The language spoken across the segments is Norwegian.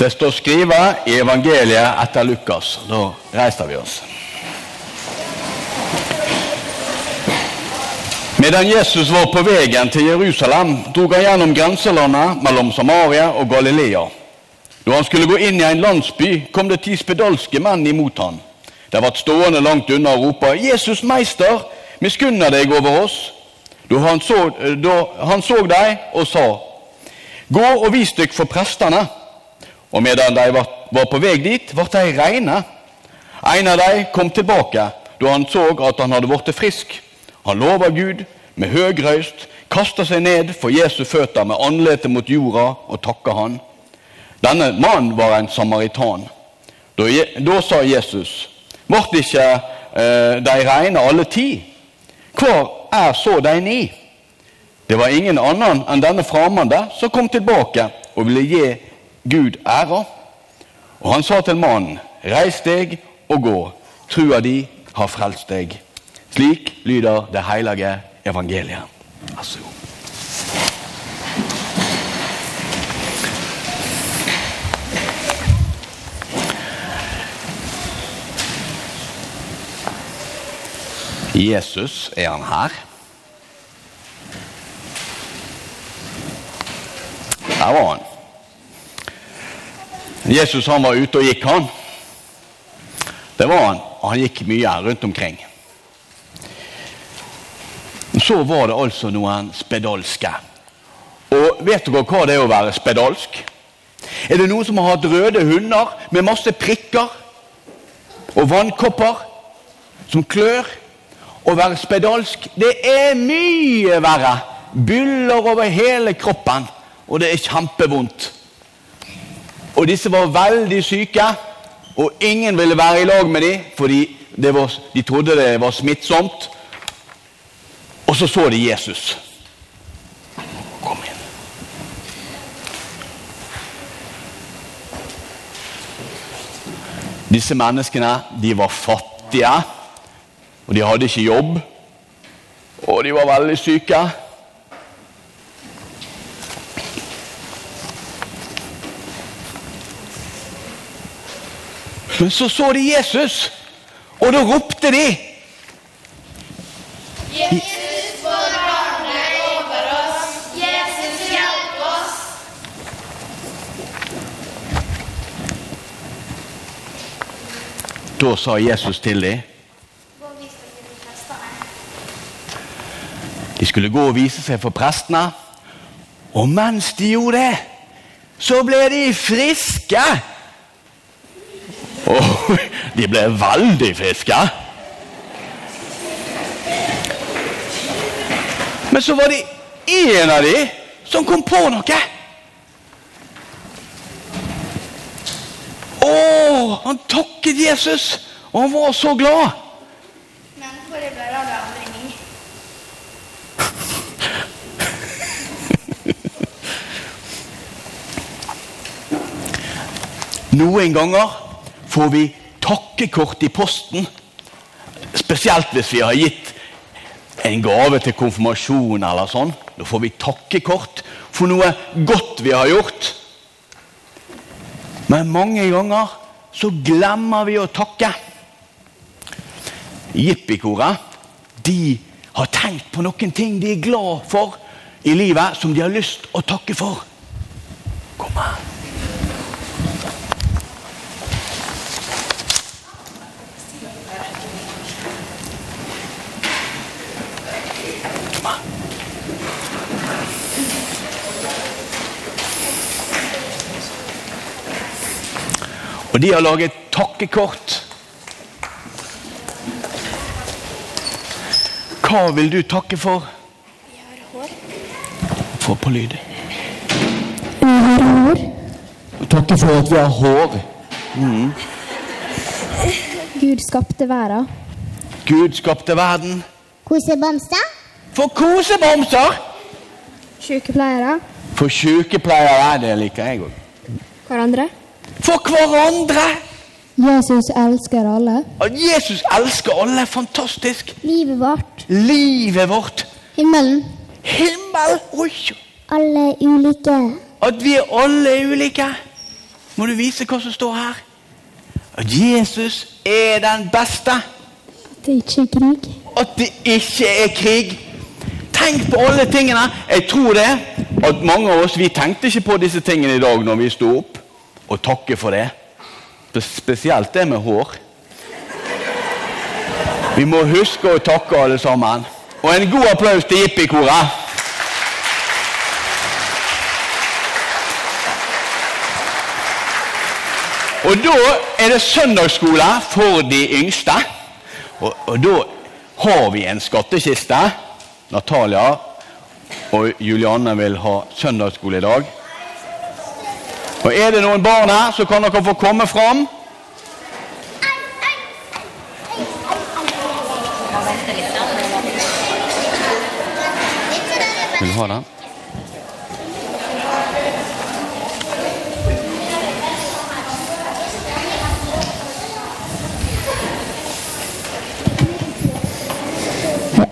Det står skrevet i evangeliet etter Lukas. Da reiser vi oss. Medan Jesus var på veien til Jerusalem, drog han gjennom grenselandet mellom Samaria og Galilea. Da han skulle gå inn i en landsby, kom det ti spedalske menn imot han. De ble stående langt unna og ropa 'Jesus, meister, miskunner deg over oss.' Da han så, da han så dem og sa, 'Gå og vis dere for prestene.' Og medan de var, på vei dit, ble de reine. En av dem kom tilbake da han så at han hadde blitt frisk. Han lova Gud med høg røyst, kasta seg ned for Jesu føtter med andletet mot jorda og takka han. Denne mannen var en samaritan. Da, da sa Jesus, ble ikke eh, de reine alle ti? Hvor er så de ni? Det var ingen annen enn denne fremmede som kom tilbake og ville gi Gud æra. Og han sa til mannen, reis deg og gå, trua di har frelst deg. Slik lyder det hellige evangeliet. Vær så god. Jesus, er han her? Der var han. Jesus han var ute og gikk, han. Det var han. Og han gikk mye rundt omkring. Så var det altså noen spedalske. Og vet dere hva det er å være spedalsk? Er det noen som har hatt røde hunder med masse prikker og vannkopper som klør? Å være spedalsk, det er mye verre. Byller over hele kroppen, og det er kjempevondt. Og disse var veldig syke, og ingen ville være i lag med dem, fordi de trodde det var smittsomt. Og så så de Jesus. Kom inn. Disse menneskene de var fattige, og de hadde ikke jobb. Og de var veldig syke. Men så så de Jesus, og da ropte de. Jesus, barn er over oss. Jesus, hjelp oss. Da sa Jesus til dem. De skulle gå og vise seg for prestene. Og mens de gjorde det, så ble de friske. De ble veldig friske. Men så var det en av de som kom på noe. Å, han takket Jesus, og han var så glad. Men for det ble av det andre ni? Noen ganger får vi takkekort i posten. Spesielt hvis vi har gitt en gave til konfirmasjon eller sånn. Da får vi takkekort for noe godt vi har gjort. Men mange ganger så glemmer vi å takke. Jippikoret de har tenkt på noen ting de er glad for i livet, som de har lyst å takke for. Kom her. Og de har laget takkekort. Hva vil du takke for? Vi har hår. Få på lyd. Vi har hår. Takke for at vi har hår. Gud skapte verden. Gud skapte verden. Kosebamser. For kosebamser! Sykepleiere. For sykepleiere. Det liker jeg òg. Hverandre. For hverandre! Jesus elsker alle. At Jesus elsker alle. Fantastisk. Livet vårt. Livet vårt. Himmelen. Himmel! Oi! Alle ulike. At vi er alle ulike. må du vise hva som står her. At Jesus er den beste. At det ikke er krig. At det ikke er krig. Tenk på alle tingene. Jeg tror det at mange av oss vi tenkte ikke på disse tingene i dag når vi sto opp. Og takke for det. Spesielt det med hår. Vi må huske å takke alle sammen. Og en god applaus til Jippi-koret. Og da er det søndagsskole for de yngste. Og, og da har vi en skattkiste. Natalia og Julianne vil ha søndagsskole i dag. Og Er det noen barn her, så kan dere få komme fram. Vil du ha den?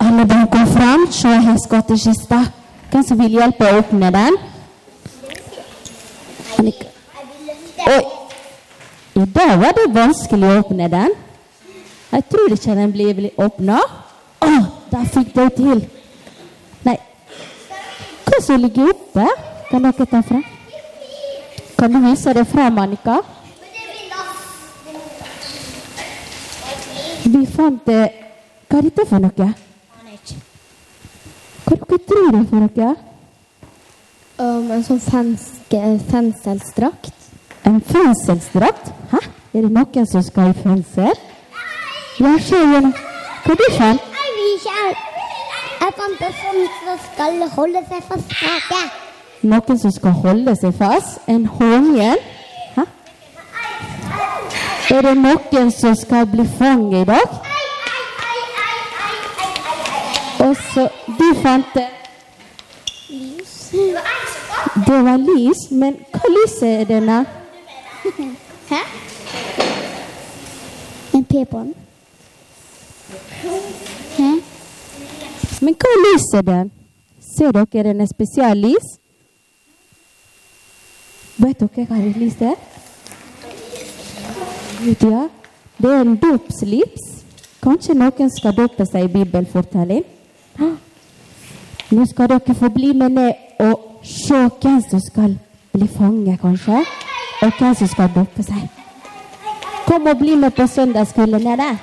Alle barn kom fram, se her kista. Hvem som vil hjelpe å åpne den? Annika. Oi! I dag var det vanskelig å åpne den. Jeg tror ikke den blir åpna. Å, der fikk de til. Nei, hva som ligger oppe? Kan dere ta frem? Kan du vise det frem, Annika? Vi fant det Hva er dette for noe? Hva tror det for noe? Um, en sånn fenske, fengselsdrakt. En fengselsdrakt? Hæ? Er det noen som skal i fengsel? Ja, se Hva du fant Jeg vil ikke. Fant det sånn som skal holde seg fast taket. Noen som skal holde seg fast? En håndjern? Hæ? Er det noen som skal bli fanget i dag? Og så Du fant det. Det var lys, men hva lys er denne? Hæ? En p-bånd. Men hva lys er den? Ser dere den er spesiallys? Vet dere hva det lyset er? Ja, det er en dåpslips. Kanskje noen skal dåpe seg i bibelfortelling? Nå skal dere få bli med ned og se hvem som skal bli fanget, kanskje. Og hvem som skal dåpe seg. Kom og bli med på søndagskvelden nede.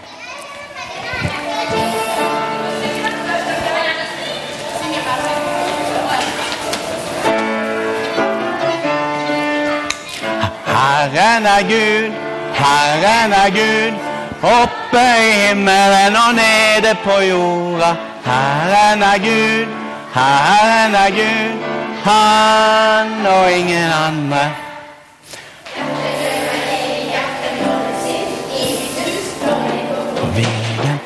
Herren er Gud, Herren er Gud. Oppe i himmelen og nede på jorda. Herren er Gud, Herren er Gud. Han og ingen andre. Veien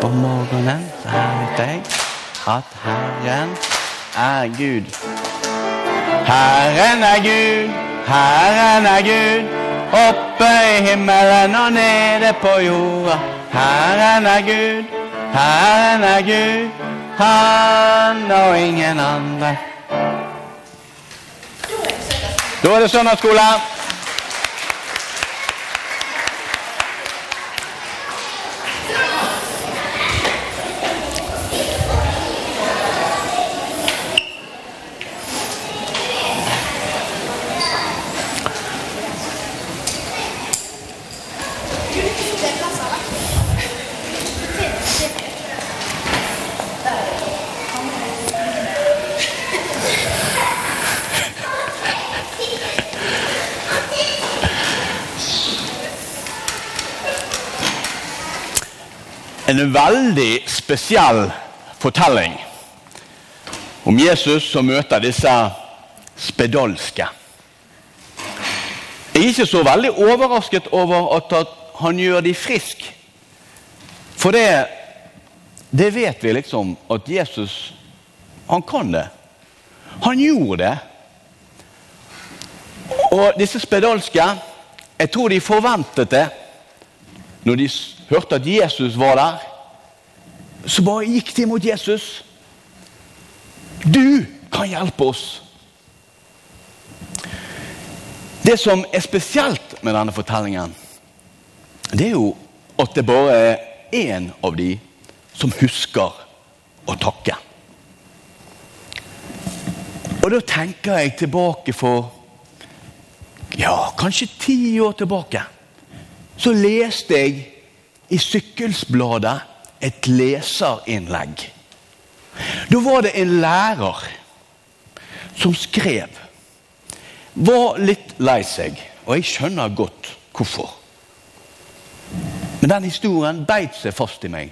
På morgenen så vet jeg at Herren er Gud. Herren er Gud, Herren er Gud, oppe i himmelen og nede på jorda. Herren er Gud, Herren er Gud, han og ingen andre. Da er det søndagsskole. En veldig spesiell fortelling om Jesus som møter disse spedalske. Jeg er ikke så veldig overrasket over at han gjør de friske. For det, det vet vi liksom at Jesus han kan det. Han gjorde det. Og disse spedalske, jeg tror de forventet det. Når de hørte at Jesus var der, så bare gikk de mot Jesus. Du kan hjelpe oss. Det som er spesielt med denne fortellingen, det er jo at det bare er én av de som husker å takke. Og da tenker jeg tilbake for ja, kanskje ti år tilbake. Så leste jeg i Sykkelsbladet et leserinnlegg. Da var det en lærer som skrev. Var litt lei seg, og jeg skjønner godt hvorfor. Men den historien beit seg fast i meg.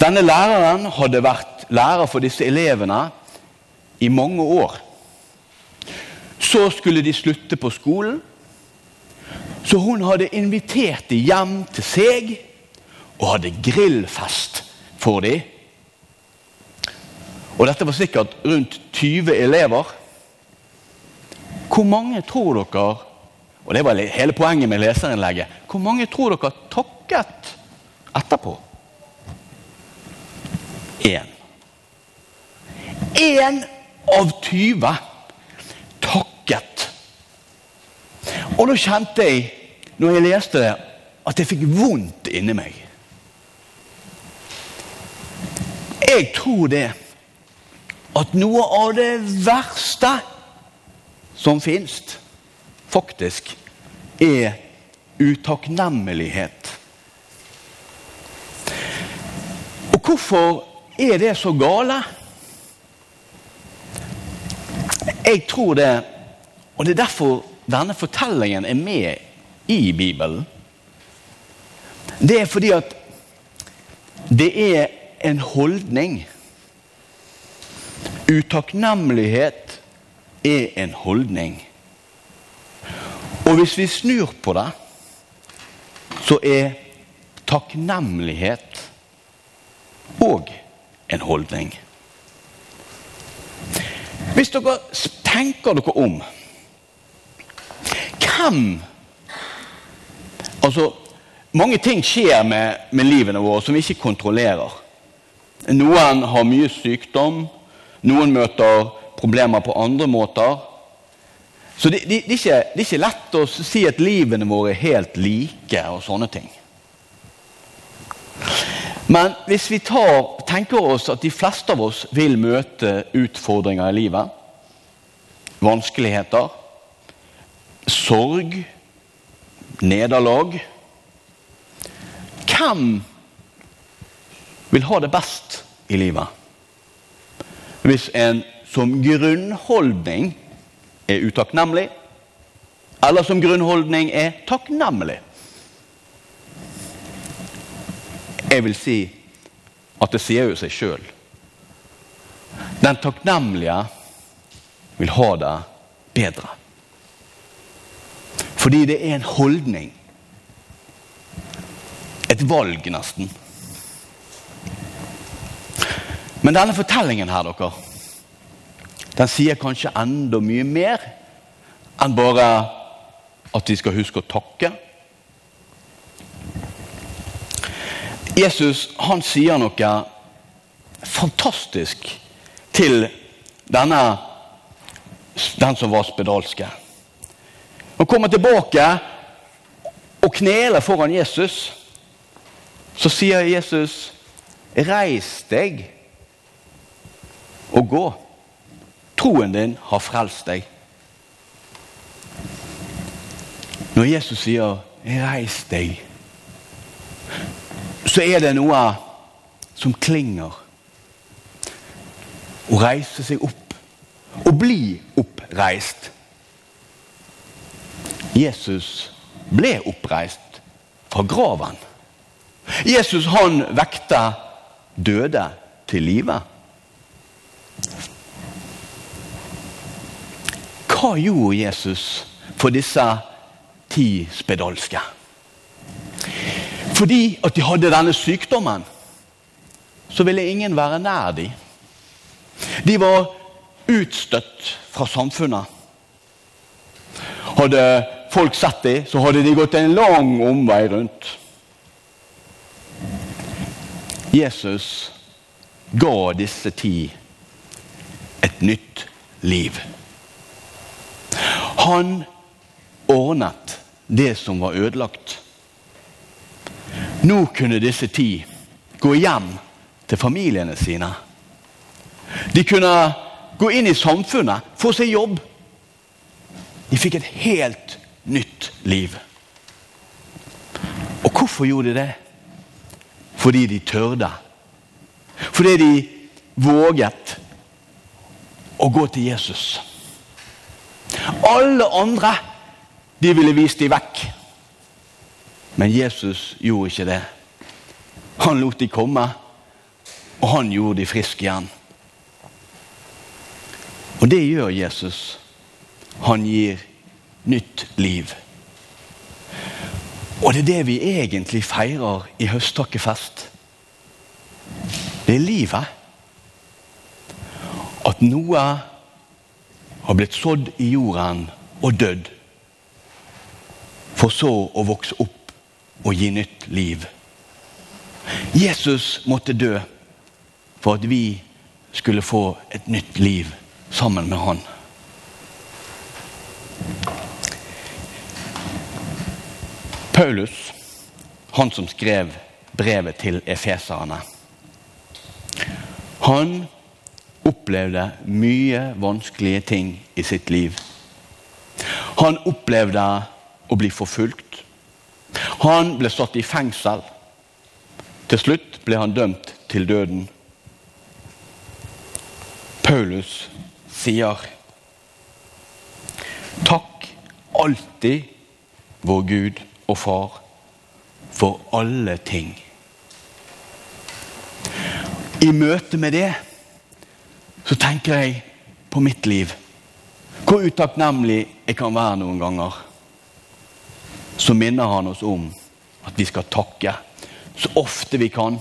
Denne læreren hadde vært lærer for disse elevene i mange år. Så skulle de slutte på skolen, så hun hadde invitert dem hjem til seg og hadde grillfest for dem. Og dette var sikkert rundt 20 elever. Hvor mange tror dere og det var hele poenget med leserinnlegget hvor mange tror dere takket etterpå? Én. Én av 20 takket. Og da kjente jeg, når jeg leste det, at jeg fikk vondt inni meg. Jeg tror det at noe av det verste som fins, faktisk er utakknemlighet. Og hvorfor er det så gale? Jeg tror det, og det er derfor denne fortellingen er med i Bibelen. Det er fordi at det er en holdning. Utakknemlighet er en holdning. Og hvis vi snur på det, så er takknemlighet òg en holdning. Hvis dere tenker dere om Hvem Altså, mange ting skjer med, med livene våre som vi ikke kontrollerer. Noen har mye sykdom, noen møter problemer på andre måter. Så det, det, det, er ikke, det, er ikke, lett å si at livene våre er helt like og sånne ting. Men hvis vi tar, tenker oss at de fleste av oss vil møte utfordringer i livet, vanskeligheter, sorg, nederlag Hvem vil ha det best i livet? Hvis en som grunnholdning er utakknemlig, eller som grunnholdning er takknemlig. Jeg vil si at det sier jo seg sjøl. Den takknemlige vil ha det bedre. Fordi det er en holdning. Et valg, nesten. Men denne fortellingen her, dere, den sier kanskje enda mye mer enn bare at vi skal huske å takke. Jesus han sier noe fantastisk til denne, den som var spedalske. Han kommer tilbake og kneler foran Jesus. Så sier Jesus, 'Reis deg og gå'. Troen din har frelst deg. Når Jesus sier 'reis deg', så er det noe som klinger. Å reise seg opp. Å bli oppreist. Jesus ble oppreist fra graven. Jesus han vekta døde til live. Hva gjorde Jesus for disse ti spedalske? Fordi at de hadde denne sykdommen, så ville ingen være nær dem. De var utstøtt fra samfunnet. Hadde folk sett dem, så hadde de gått en lang omvei rundt. Jesus ga disse ti et nytt liv. Han ordnet det som var ødelagt. Nå kunne disse ti gå hjem til familiene sine. De kunne gå inn i samfunnet, få seg jobb. De fikk et helt nytt liv. Og hvorfor gjorde de det? Fordi de tørde. Fordi de våget å gå til Jesus. Alle andre de ville vist dem vekk. Men Jesus gjorde ikke det. Han lot de komme, og han gjorde de friske igjen. Og det gjør Jesus. Han gir nytt liv. Og det er det vi egentlig feirer i høsttakkefest. Det er livet. At noe har blitt sådd i jorden og dødd. For så å vokse opp og gi nytt liv. Jesus måtte dø for at vi skulle få et nytt liv sammen med han. Paulus, han som skrev brevet til efeserne, han opplevde mye vanskelige ting i sitt liv. Han opplevde å bli forfulgt. Han ble satt i fengsel. Til slutt ble han dømt til døden. Paulus sier Takk alltid vår Gud og Far for alle ting. I møte med det så tenker jeg på mitt liv. Hvor utakknemlig jeg kan være noen ganger. Så minner han oss om at vi skal takke så ofte vi kan.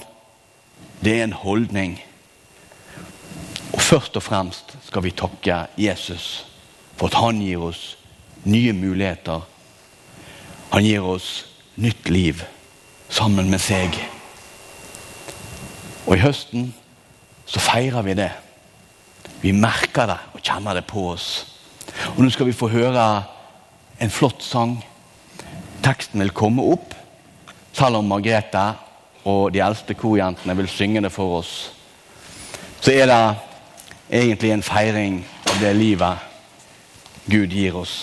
Det er en holdning. Og først og fremst skal vi takke Jesus for at han gir oss nye muligheter. Han gir oss nytt liv sammen med seg. Og i høsten så feirer vi det. Vi merker det og kjenner det på oss. Og nå skal vi få høre en flott sang. Teksten vil komme opp, selv om Margrethe og de eldste korjentene vil synge det for oss. Så er det egentlig en feiring av det livet Gud gir oss.